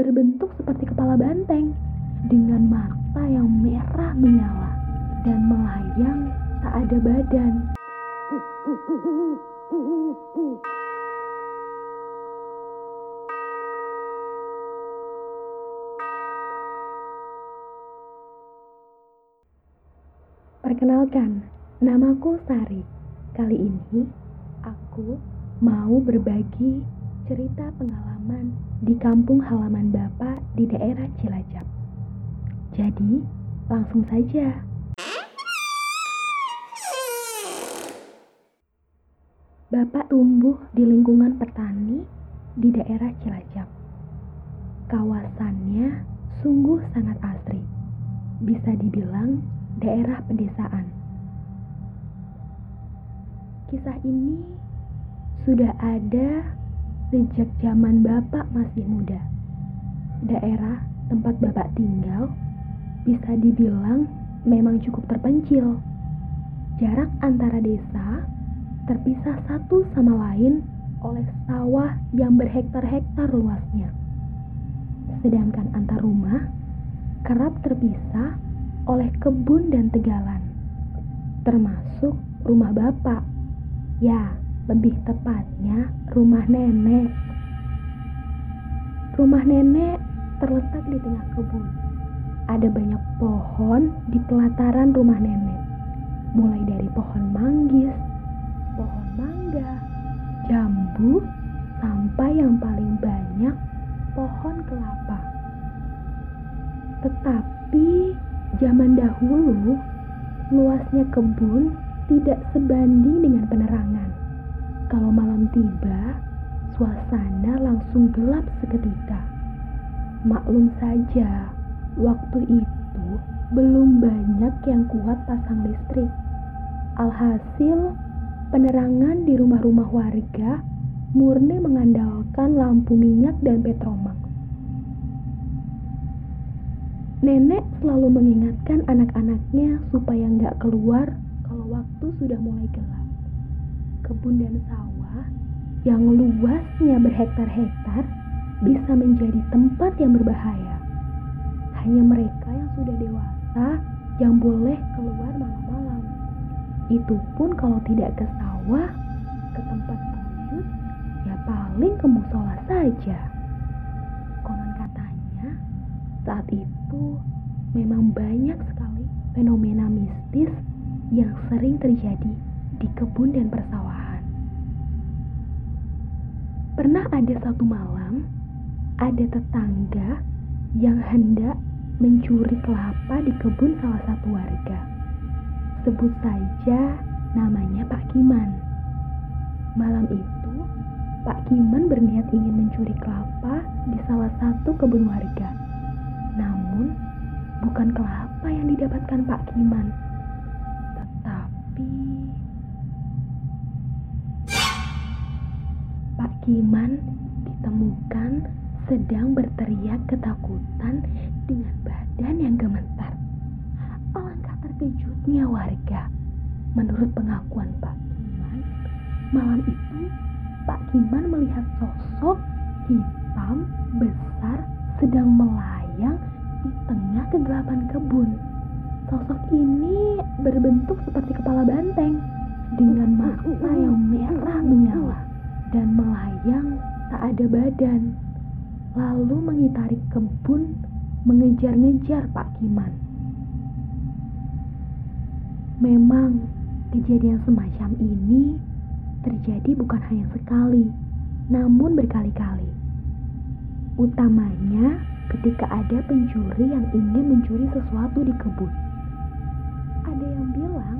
berbentuk seperti kepala banteng dengan mata yang merah menyala dan melayang tak ada badan. Perkenalkan, namaku Sari. Kali ini aku mau berbagi cerita pengalaman di kampung halaman Bapak di daerah Cilacap. Jadi, langsung saja. Bapak tumbuh di lingkungan petani di daerah Cilacap. Kawasannya sungguh sangat asri. Bisa dibilang daerah pedesaan. Kisah ini sudah ada sejak zaman Bapak masih muda. Daerah tempat Bapak tinggal bisa dibilang memang cukup terpencil. Jarak antara desa terpisah satu sama lain oleh sawah yang berhektar-hektar luasnya. Sedangkan antar rumah kerap terpisah oleh kebun dan tegalan, termasuk rumah bapak. Ya, lebih tepatnya rumah nenek. Rumah nenek terletak di tengah kebun. Ada banyak pohon di pelataran rumah nenek, mulai dari pohon manggis, pohon mangga, jambu, sampai yang paling banyak pohon kelapa. Tetapi zaman dahulu, luasnya kebun tidak sebanding dengan penerangan. Kalau malam tiba, suasana langsung gelap seketika. Maklum saja, waktu itu belum banyak yang kuat pasang listrik. Alhasil, penerangan di rumah-rumah warga murni mengandalkan lampu minyak dan petromak. Nenek selalu mengingatkan anak-anaknya supaya nggak keluar kalau waktu sudah mulai gelap. Kebun dan sawah yang luasnya berhektar-hektar bisa menjadi tempat yang berbahaya. Hanya mereka yang sudah dewasa yang boleh keluar malam-malam. Itu pun kalau tidak ke sawah, ke tempat buyut, ya paling ke musola saja. Konon katanya, saat itu memang banyak sekali fenomena mistis yang sering terjadi di kebun dan persawahan. Pernah ada satu malam, ada tetangga yang hendak mencuri kelapa di kebun salah satu warga. Sebut saja namanya Pak Kiman. Malam itu, Pak Kiman berniat ingin mencuri kelapa di salah satu kebun warga. Namun, bukan kelapa yang didapatkan Pak Kiman, tetapi Kiman ditemukan sedang berteriak ketakutan dengan badan yang gemetar. Alangkah terkejutnya warga. Menurut pengakuan Pak Kiman, malam itu Pak Kiman melihat sosok hitam besar sedang melayang di tengah kegelapan kebun. Sosok ini berbentuk seperti kepala banteng dengan mata yang merah menyala dan melayang tak ada badan. Lalu mengitari kebun mengejar-ngejar Pak Kiman. Memang kejadian semacam ini terjadi bukan hanya sekali, namun berkali-kali. Utamanya ketika ada pencuri yang ingin mencuri sesuatu di kebun. Ada yang bilang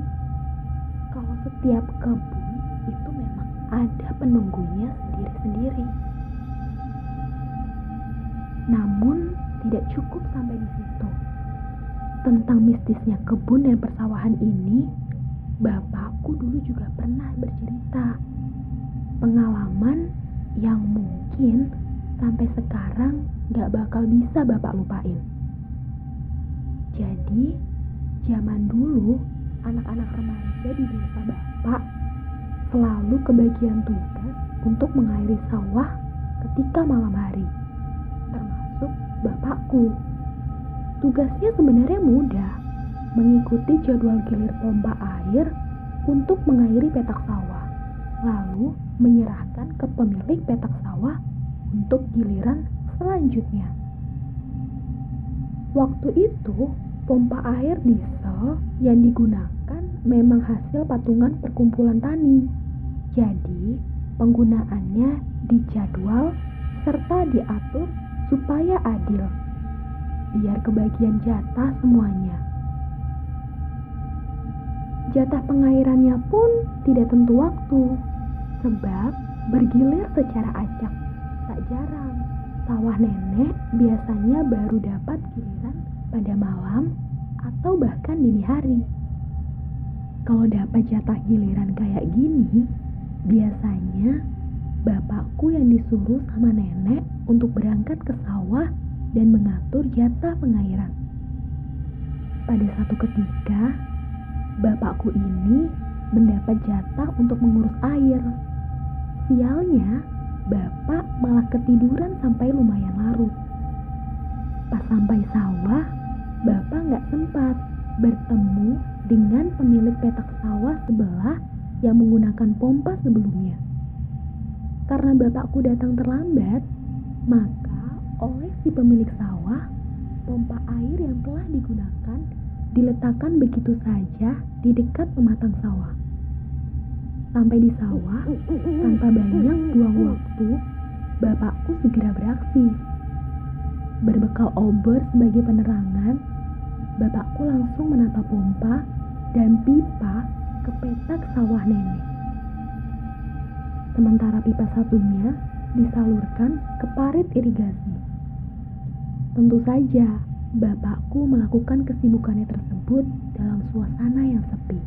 kalau setiap kebun ada penunggunya sendiri-sendiri. Namun tidak cukup sampai di situ. Tentang mistisnya kebun dan persawahan ini, bapakku dulu juga pernah bercerita. Pengalaman yang mungkin sampai sekarang gak bakal bisa bapak lupain. Jadi, zaman dulu anak-anak remaja di desa bapak selalu kebagian tugas untuk mengairi sawah ketika malam hari termasuk bapakku. Tugasnya sebenarnya mudah, mengikuti jadwal gilir pompa air untuk mengairi petak sawah, lalu menyerahkan ke pemilik petak sawah untuk giliran selanjutnya. Waktu itu, pompa air diesel yang digunakan memang hasil patungan perkumpulan tani. Jadi, penggunaannya dijadwal serta diatur supaya adil biar kebagian jatah semuanya. Jatah pengairannya pun tidak tentu waktu, sebab bergilir secara acak. Tak jarang, sawah nenek biasanya baru dapat giliran pada malam atau bahkan dini hari. Kalau dapat jatah giliran kayak gini, biasanya bapakku yang disuruh sama nenek untuk berangkat ke sawah dan mengatur jatah pengairan. Pada satu ketika, bapakku ini mendapat jatah untuk mengurus air. Sialnya, bapak malah ketiduran sampai lumayan larut. Pas sampai sawah, bapak nggak sempat bertemu dengan pemilik petak sawah sebelah yang menggunakan pompa sebelumnya. Karena bapakku datang terlambat, maka oleh si pemilik sawah, pompa air yang telah digunakan diletakkan begitu saja di dekat pematang sawah. Sampai di sawah, tanpa banyak buang waktu, bapakku segera beraksi. Berbekal obor sebagai penerangan, bapakku langsung menata pompa dan pipa ke petak sawah nenek. Sementara pipa satunya disalurkan ke parit irigasi. Tentu saja, bapakku melakukan kesibukannya tersebut dalam suasana yang sepi.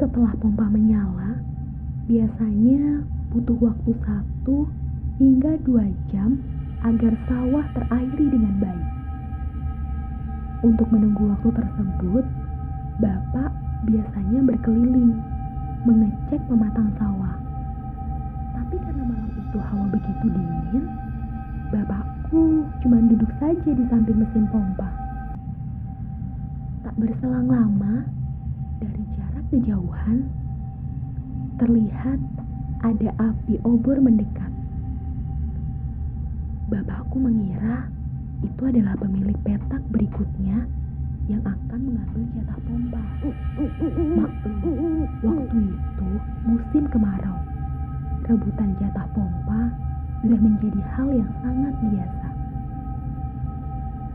Setelah pompa menyala, biasanya butuh waktu satu hingga dua jam agar sawah terairi dengan baik. Untuk menunggu waktu tersebut, bapak biasanya berkeliling mengecek pematang sawah. Tapi karena malam itu hawa begitu dingin, Bapakku cuma duduk saja di samping mesin pompa. Tak berselang lama, dari jarak kejauhan, terlihat ada api obor mendekat. Bapakku mengira itu adalah pemilik petak berikutnya yang akan mengambil jatah pompa. Maklum, waktu itu musim kemarau. Rebutan jatah pompa sudah menjadi hal yang sangat biasa.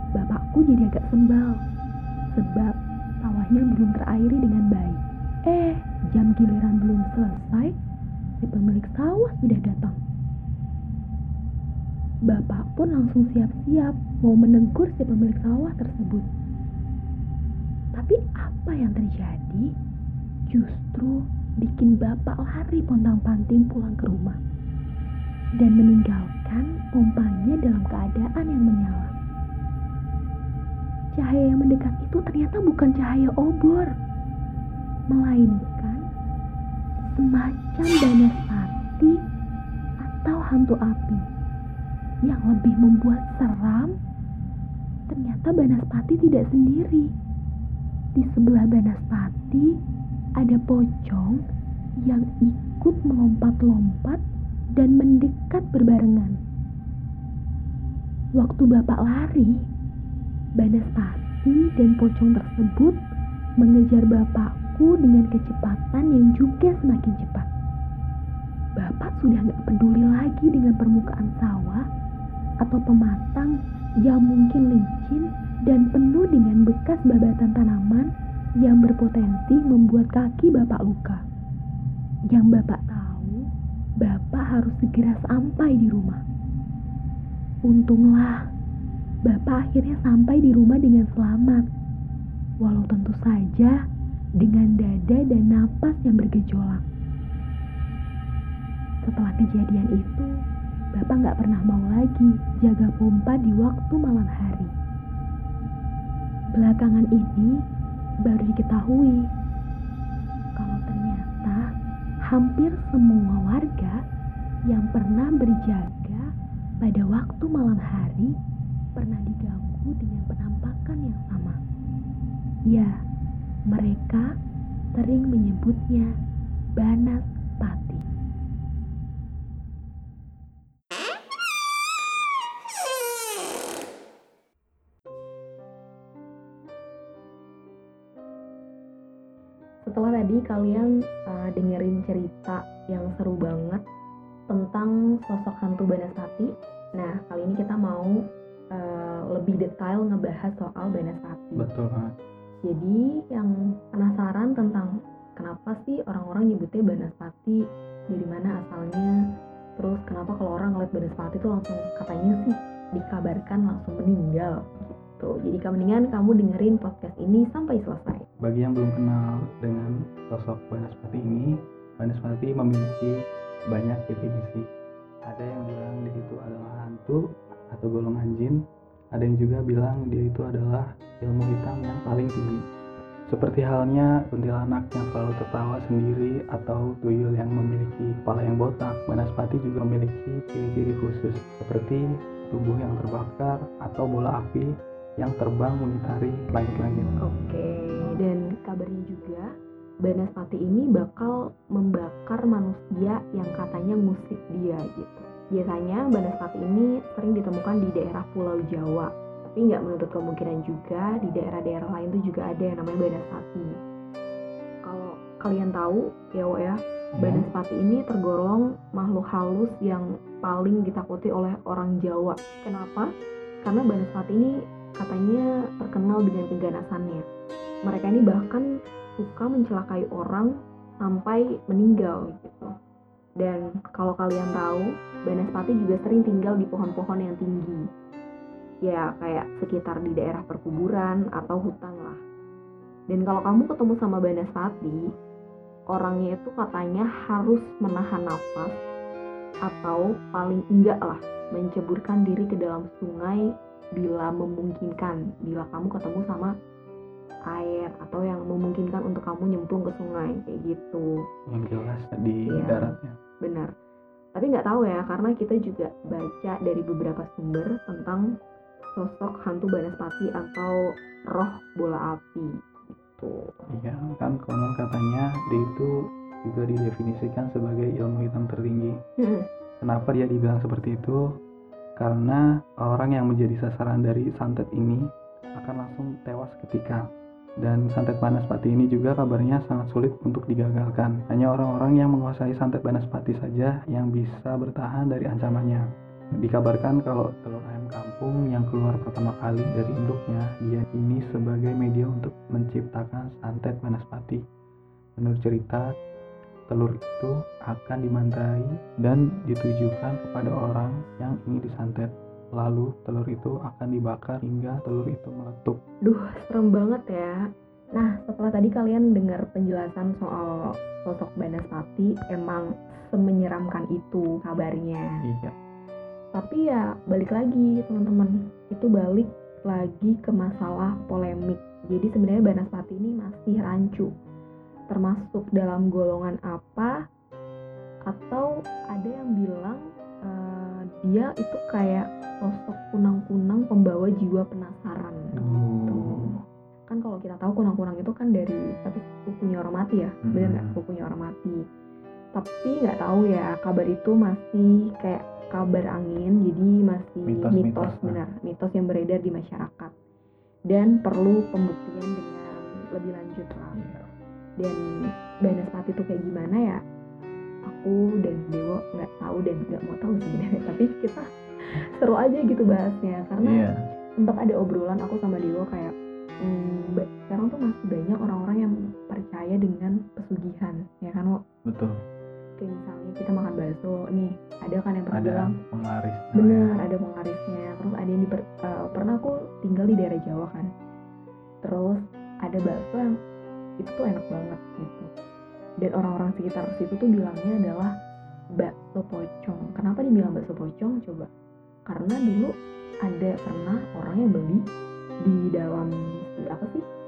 Bapakku jadi agak sembal, sebab sawahnya belum terairi dengan baik. Eh, jam giliran belum selesai, si pemilik sawah sudah datang. Bapak pun langsung siap-siap mau menegur si pemilik sawah tersebut. Tapi apa yang terjadi? Justru bikin bapak lari pontang-panting pulang ke rumah dan meninggalkan pompanya dalam keadaan yang menyala. Cahaya yang mendekat itu ternyata bukan cahaya obor, melainkan semacam banas pati atau hantu api yang lebih membuat seram. Ternyata Banaspati tidak sendiri. Di sebelah Banaspati ada pocong yang ikut melompat-lompat dan mendekat berbarengan. Waktu bapak lari, Banaspati dan pocong tersebut mengejar bapakku dengan kecepatan yang juga semakin cepat. Bapak sudah gak peduli lagi dengan permukaan sawah atau pematang yang mungkin licin dan penuh dengan bekas babatan tanaman yang berpotensi membuat kaki bapak luka. Yang bapak Bapak harus segera sampai di rumah. Untunglah, Bapak akhirnya sampai di rumah dengan selamat. Walau tentu saja dengan dada dan napas yang bergejolak. Setelah kejadian itu, Bapak nggak pernah mau lagi jaga pompa di waktu malam hari. Belakangan ini baru diketahui kalau ternyata hampir semua warga yang pernah berjaga pada waktu malam hari pernah diganggu dengan penampakan yang sama. Ya, mereka sering menyebutnya Banas kalian uh, dengerin cerita yang seru banget tentang sosok hantu Banaspati. Nah, kali ini kita mau uh, lebih detail ngebahas soal Banaspati. Betul banget. Jadi yang penasaran tentang kenapa sih orang-orang nyebutnya Banaspati, dari mana asalnya, terus kenapa kalau orang ngeliat Banaspati itu langsung katanya sih dikabarkan langsung meninggal gitu. Jadi mendingan kamu dengerin podcast ini sampai selesai. Bagi yang belum kenal dengan sosok Banaspati ini, Banaspati memiliki banyak definisi. Ada yang bilang di situ adalah hantu atau golongan jin, ada yang juga bilang dia itu adalah ilmu hitam yang paling tinggi. Seperti halnya kuntilanak yang selalu tertawa sendiri atau tuyul yang memiliki kepala yang botak, Banaspati juga memiliki ciri-ciri khusus seperti tubuh yang terbakar atau bola api yang terbang mengitari langit-langit. Oke, dan kabarnya juga Banaspati ini bakal membakar manusia yang katanya musik dia gitu. Biasanya Banaspati ini sering ditemukan di daerah Pulau Jawa, tapi nggak menutup kemungkinan juga di daerah-daerah lain tuh juga ada yang namanya Banaspati. Kalau kalian tahu ya Wo ya, Banaspati ini tergolong makhluk halus yang paling ditakuti oleh orang Jawa. Kenapa? Karena Banaspati ini katanya terkenal dengan keganasannya. Mereka ini bahkan suka mencelakai orang sampai meninggal gitu. Dan kalau kalian tahu, Banaspati juga sering tinggal di pohon-pohon yang tinggi. Ya, kayak sekitar di daerah perkuburan atau hutan lah. Dan kalau kamu ketemu sama Banaspati, orangnya itu katanya harus menahan nafas atau paling enggak lah menceburkan diri ke dalam sungai bila memungkinkan bila kamu ketemu sama air atau yang memungkinkan untuk kamu nyemplung ke sungai kayak gitu yang jelas di Iya. daratnya. benar tapi nggak tahu ya karena kita juga baca dari beberapa sumber tentang sosok hantu Banaspati atau roh bola api gitu Iya, kan konon katanya dia itu juga didefinisikan sebagai ilmu hitam tertinggi. Hmm, Kenapa dia dibilang seperti itu? Karena orang yang menjadi sasaran dari santet ini akan langsung tewas ketika. Dan santet Banaspati ini juga kabarnya sangat sulit untuk digagalkan. Hanya orang-orang yang menguasai santet Banaspati saja yang bisa bertahan dari ancamannya. Dikabarkan kalau telur ayam kampung yang keluar pertama kali dari induknya, dia ini sebagai media untuk menciptakan santet Banaspati. Menurut cerita, telur itu akan dimantrai dan ditujukan kepada orang yang ingin disantet. Lalu telur itu akan dibakar hingga telur itu meletup. duh serem banget ya. Nah setelah tadi kalian dengar penjelasan soal sosok Banaspati emang semenyeramkan itu kabarnya. Iya, tapi ya balik lagi teman-teman. Itu balik lagi ke masalah polemik. Jadi sebenarnya Banaspati ini masih rancu. Termasuk dalam golongan apa? Atau ada yang bilang dia itu kayak sosok kunang-kunang pembawa jiwa penasaran Oh. kan kalau kita tahu kunang-kunang itu kan dari tapi sepupunya orang mati ya Mhm. bener nggak sepupunya orang mati tapi nggak tahu ya kabar itu masih kayak kabar angin jadi masih Mitos-mitos, mitos, nah. benar mitos yang beredar di masyarakat dan perlu pembuktian dengan lebih lanjut lah Iya. dan Banaspati itu kayak gimana ya aku dan Dewo nggak tahu dan nggak mau tahu sebenarnya tapi kita seru aja gitu bahasnya karena Iya, sempat ada obrolan aku sama Dewo kayak hmm, sekarang tuh masih banyak orang-orang yang percaya dengan pesugihan ya kan Wo? betul. kayak misalnya kita makan bakso nih ada kan yang pernah Ada bilang penglaris. bener ada penglarisnya terus ada yang di pernah aku tinggal di daerah Jawa kan terus ada bakso yang itu tuh enak banget gitu dan orang-orang sekitar situ tuh bilangnya adalah bakso pocong. Kenapa dibilang bakso pocong? Coba. Karena dulu ada pernah orang yang beli di dalam apa sih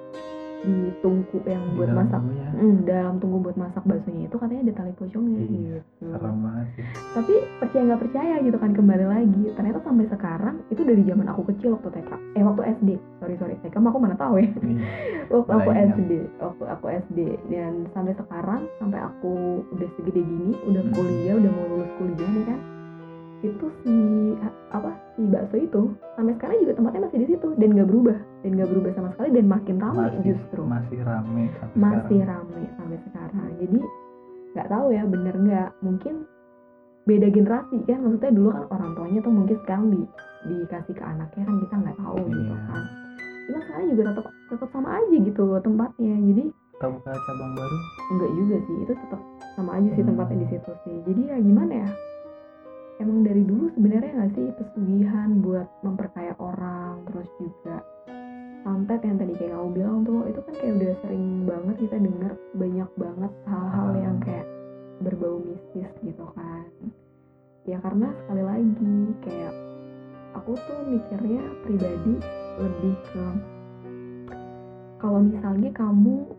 di tungku yang Di buat dalam masak. bumbunya. Mm, dalam tungku buat masak baksonya itu katanya ada tali pocongnya. Gitu. serem banget sih. Tapi percaya nggak percaya gitu kan kembali lagi. Ternyata sampai sekarang itu dari zaman aku kecil waktu TK eh waktu SD sorry sorry. TK aku mana tahu ya. Ih, waktu aku ingat. SD waktu aku SD dan sampai sekarang sampai aku udah segede gini udah Hmm. kuliah udah mau lulus kuliah nih kan itu si apa si bakso itu sampai sekarang juga tempatnya masih di situ dan nggak berubah dan nggak berubah sama sekali dan makin ramai masih justru. masih rame sampai masih ramai sampai sekarang. Jadi nggak tahu ya bener nggak? Mungkin beda generasi kan? Maksudnya dulu kan orang tuanya tuh mungkin sekarang di dikasih ke anaknya kan kita nggak tahu gitu Iya. kan. Cuma sekarang juga tetap tetap sama aja gitu tempatnya. Jadi kita buka cabang baru? Enggak juga sih itu tetap sama aja sih Hmm. tempatnya di situ sih. Jadi ya gimana ya emang dari dulu sebenarnya nggak sih pesugihan buat memperkaya orang terus juga santet yang tadi kayak kamu bilang tuh itu kan kayak udah sering banget kita dengar banyak banget hal-hal yang kayak berbau mistis gitu kan. Ya karena sekali lagi kayak aku tuh mikirnya pribadi lebih ke kalau misalnya kamu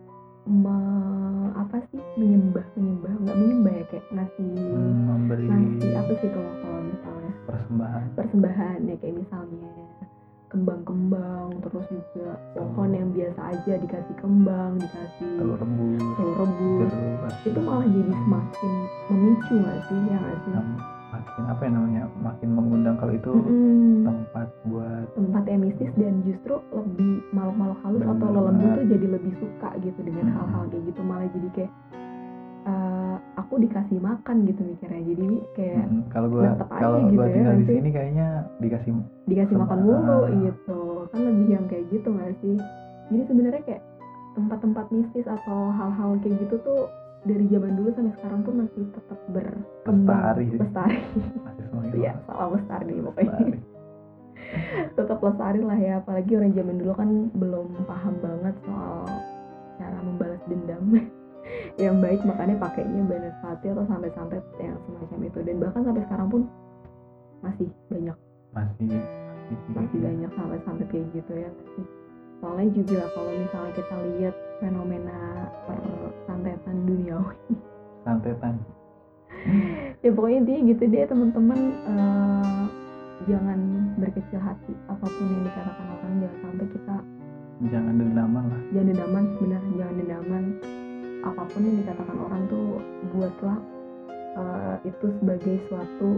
me- apa sih menyembah menyembah nggak menyembah ya kayak ngasih hmm, memberi ngasih apa sih kalau kalau misalnya? persembahan. Persembahan ya kayak misalnya kembang-kembang terus juga pohon yang biasa aja dikasih kembang dikasih telur rebus telur rebus. itu malah jadi semakin memicu nggak sih ya nggak sih makin apa ya namanya makin mengundang kalau itu Mm-mm. tempat buat tempat yang mistis dan justru lebih makhluk-makhluk halus atau lelembut tuh jadi lebih suka gitu dengan Hmm. hal-hal kayak gitu. Malah jadi kayak eh, aku dikasih makan gitu mikirnya. Jadi kayak mm, kalau gua kalau gitu gua ya, tinggal di nanti. sini kayaknya dikasih dikasih makan mulu gitu. Kan lebih yang kayak gitu nggak sih? Jadi sebenarnya kayak tempat-tempat mistis atau hal-hal kayak gitu tuh dari zaman dulu sampai sekarang pun masih tetap berkembang. Lestari lestari. Masih semakin ya salam lestari nih pokoknya. Tetap lestari lah ya apalagi orang zaman dulu kan belum paham banget soal cara membalas dendam. Yang baik makanya pakainya Banaspati atau santet-santet yang semacam itu. Dan bahkan sampai sekarang pun masih banyak. Masih masih. Banyak santet-santet kayak gitu ya. nggak sih soalnya juga kalau misalnya kita lihat fenomena persantetan duniawi. Santetan. Ya pokoknya intinya gitu deh teman-teman. Eh, jangan berkecil hati apa pun yang dikatakan orang jangan sampai kita jangan dendaman lah. Jangan dendaman benar jangan dendaman. Apa pun yang dikatakan orang tuh buatlah eh, itu sebagai suatu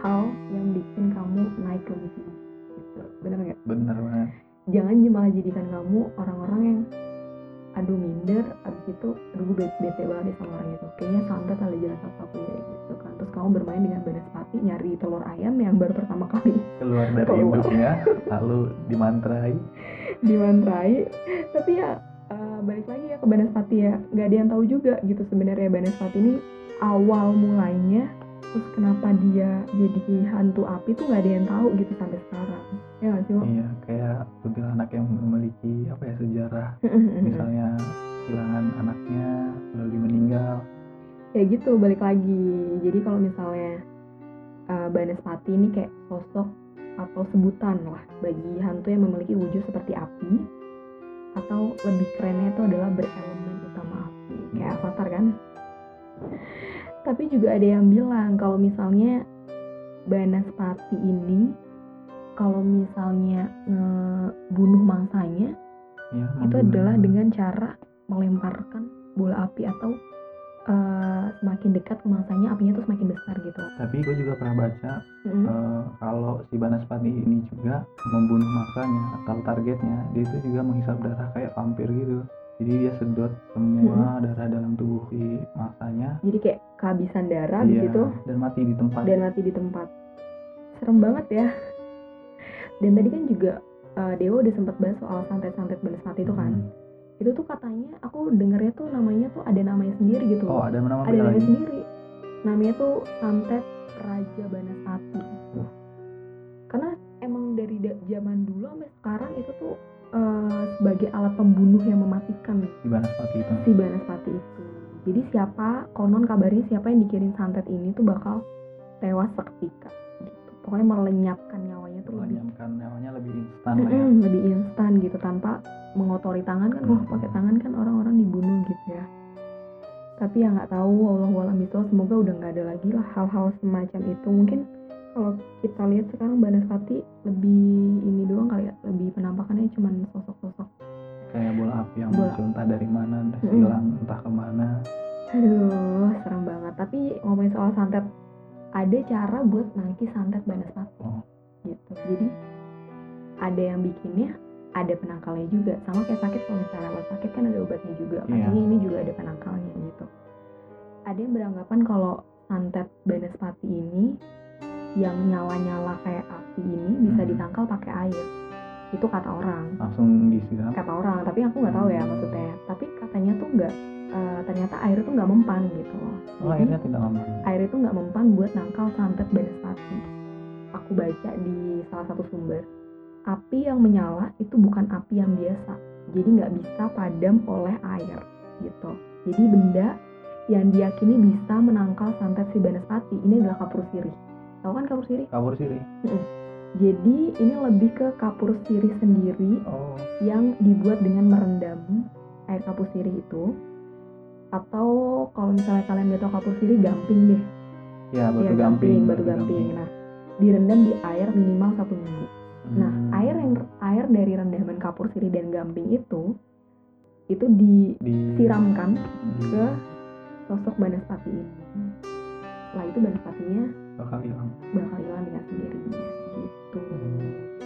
hal yang bikin kamu naik lebih tinggi gitu. Benar nggak? Bener banget jangan malah jadikan kamu orang-orang yang aduh minder. Abis itu aduh gue bete, bete banget sama orang itu. Kayaknya santet ada jalan satu ya gitu kan. Terus kamu bermain dengan banaspati nyari telur ayam yang baru pertama kali. Keluar dari Keluar. induknya lalu dimantrai. Dimantrai. Tapi ya eh, balik lagi ya ke banaspati ya. Nggak ada yang tahu juga gitu sebenarnya. Banaspati ini awal mulainya terus kenapa dia jadi hantu api tuh nggak ada yang tahu gitu sampai sekarang? Ya nggak sih iya kayak kuntilanak yang memiliki apa ya sejarah. Misalnya kehilangan anaknya lalu dia meninggal. Ya gitu balik lagi. Jadi kalau misalnya uh, Banaspati ini kayak sosok atau sebutan lah bagi hantu yang memiliki wujud seperti api atau lebih kerennya itu adalah berelemen utama api. Kayak avatar kan tapi juga ada yang bilang kalau misalnya Banaspati ini kalau misalnya ngebunuh mangsanya ya, itu adalah dengan cara melemparkan bola api atau eh, semakin dekat ke mangsanya apinya tuh semakin besar gitu. tapi gue juga pernah baca Mm. eh, kalau si Banaspati ini juga membunuh mangsanya atau targetnya dia itu juga menghisap darah kayak vampir gitu jadi dia sedot semua darah dalam tubuh si mangsanya Jadi kayak kehabisan darah di Iya, situ dan mati di tempat dan mati di tempat. Serem banget ya. Dan tadi kan juga eh, Dewa udah sempat bahas soal santet-santet Banaspati itu kan. Hmm. Itu tuh katanya aku dengernya tuh namanya tuh ada namanya sendiri gitu. oh ada nama ada namanya lagi sendiri namanya tuh santet Raja Banaspati karena emang dari da- zaman dulu sampai sekarang itu tuh eh, sebagai alat pembunuh yang mematikan di Banaspati itu si Banaspati itu jadi siapa konon kabarnya siapa yang dikirim santet ini tuh bakal tewas seketika gitu. Pokoknya melenyapkan nyawanya tuh Oh, mengamankan nyawanya lebih instan lah ya. Lebih instan gitu tanpa mengotori tangan kan kalau Mm. pakai tangan kan orang-orang dibunuh gitu ya. Tapi ya nggak tahu Allah walam itu semoga udah nggak ada lagi lah hal-hal semacam itu. Mungkin kalau kita lihat sekarang Banaspati lebih ini doang kali ya lebih penampakannya cuman sosok-sosok kayak bola api yang Bola. muncul entah dari mana entah Mm-mm. hilang entah ke mana. Aduh serem banget. Tapi ngomongin soal santet ada cara buat nangkis santet Banaspati Oh. gitu. Jadi ada yang bikinnya ada penangkalnya juga. Sama kayak sakit kalau misalnya kalau sakit kan ada obatnya juga. Iya. katanya ini juga ada penangkalnya gitu. Ada yang beranggapan kalau santet Banaspati ini yang nyala-nyala kayak api ini bisa ditangkal pakai air itu kata orang langsung disiram kata orang tapi aku nggak tahu ya Hmm. maksudnya tapi katanya tuh nggak eh, ternyata air itu nggak mempan gitu loh oh Jadi, akhirnya tidak aman air itu nggak mempan buat nangkal santet Banaspati. Aku baca di salah satu sumber, api yang menyala itu bukan api yang biasa, jadi nggak bisa padam oleh air gitu. Jadi benda yang diyakini bisa menangkal santet si Banaspati ini adalah kapur sirih. Tahu kan kapur sirih? kabur sirih Jadi ini lebih ke kapur sirih sendiri oh yang dibuat dengan merendam air kapur sirih itu. Atau kalau misalnya kalian nggak tahu kapur sirih, gamping deh. ya batu Iya, gamping batu gamping. Nah, direndam di air minimal satu minggu. Nah, Hmm. air yang air dari rendaman kapur sirih dan gamping itu itu disiramkan di, ke sosok Banaspati ini. Setelah itu Banaspatinya bakal hilang. Bakal hilang dengan sendirinya gitu.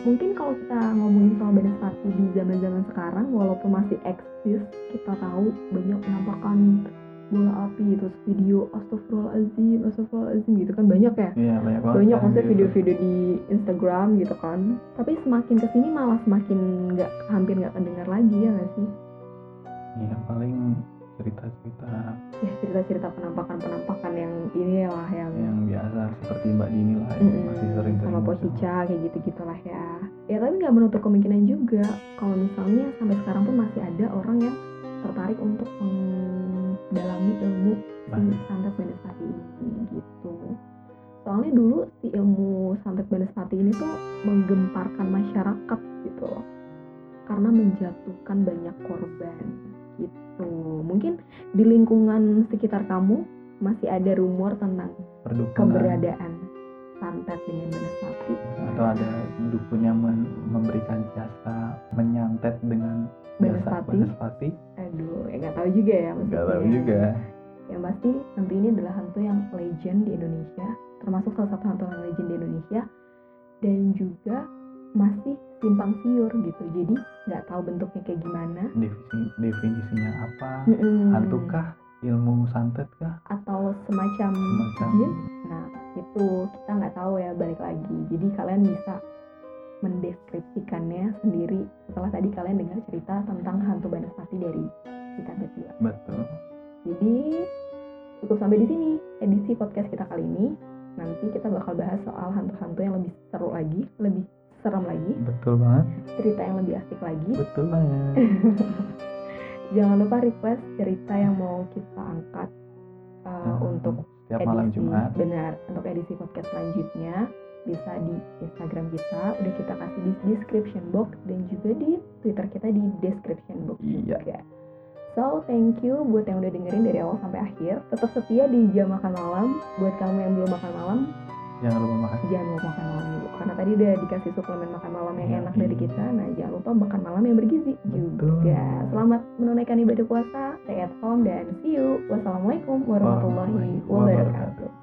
Mungkin kalau kita ngomongin soal Banaspati di zaman-zaman sekarang walaupun masih eksis, kita tahu banyak penampakan bola api terus video astagfirullahaladzim astagfirullahaladzim gitu kan banyak ya? Iya banyak banget banyak sekarang maksudnya video-video. di Instagram gitu kan. Tapi semakin ke sini malah semakin nggak hampir nggak kedengar lagi ya nggak sih? Iya paling cerita-cerita. Ya cerita-cerita penampakan-penampakan yang inilah yang yang biasa Mm-mm, masih sering-sering sama. Pocica kayak gitu gitulah ya. Ya tapi nggak menutup kemungkinan juga. Kalau misalnya sampai sekarang pun masih ada orang yang tertarik untuk mendalami ilmu si santet Banaspati ini gitu. Soalnya dulu si ilmu santet Banaspati ini tuh menggemparkan masyarakat gitu loh. Karena menjatuhkan banyak korban gitu. Mungkin di lingkungan sekitar kamu masih ada rumor tentang perdukunan. keberadaan santet dengan Banaspati atau ada dukun yang men- memberikan jasa menyantet dengan jasa. Banaspati aduh ya nggak tahu juga ya maksudnya. Nggak tahu juga. Yang pasti hantu ini adalah hantu yang legend di Indonesia termasuk salah satu hantu yang legend di Indonesia dan juga masih simpang siur gitu. Jadi nggak tahu bentuknya kayak gimana. Definisi, definisinya apa? Mm-mm. hantukah ilmu santet kah? Atau semacam Semacam. jin? Nah itu kita nggak tahu ya balik lagi. Jadi kalian bisa mendeskripsikannya sendiri setelah tadi kalian dengar cerita tentang hantu Banaspati dari kita berdua. Betul. Jadi cukup sampai di sini edisi podcast kita kali ini. Nanti kita bakal bahas soal hantu-hantu yang lebih seru lagi, lebih serem lagi, betul banget. Cerita yang lebih asik lagi. betul banget Jangan lupa request cerita yang mau kita angkat uh, Hmm, untuk setiap malam edisi Jumat benar untuk edisi podcast selanjutnya bisa di Instagram kita udah kita kasih di description box dan juga di Twitter kita di description box Iya. juga. So, thank you buat yang udah dengerin dari awal sampai akhir. Tetap setia di jam makan malam. Buat kamu yang belum makan malam, jangan lupa makan jangan lupa makan malam dulu. Karena tadi udah dikasih suplemen makan malam yang Iya, enak dari kita. Nah, jangan lupa makan malam yang bergizi Betul. juga. Selamat menunaikan ibadah puasa. Stay at home dan see you. Wassalamualaikum warahmatullahi wabarakatuh.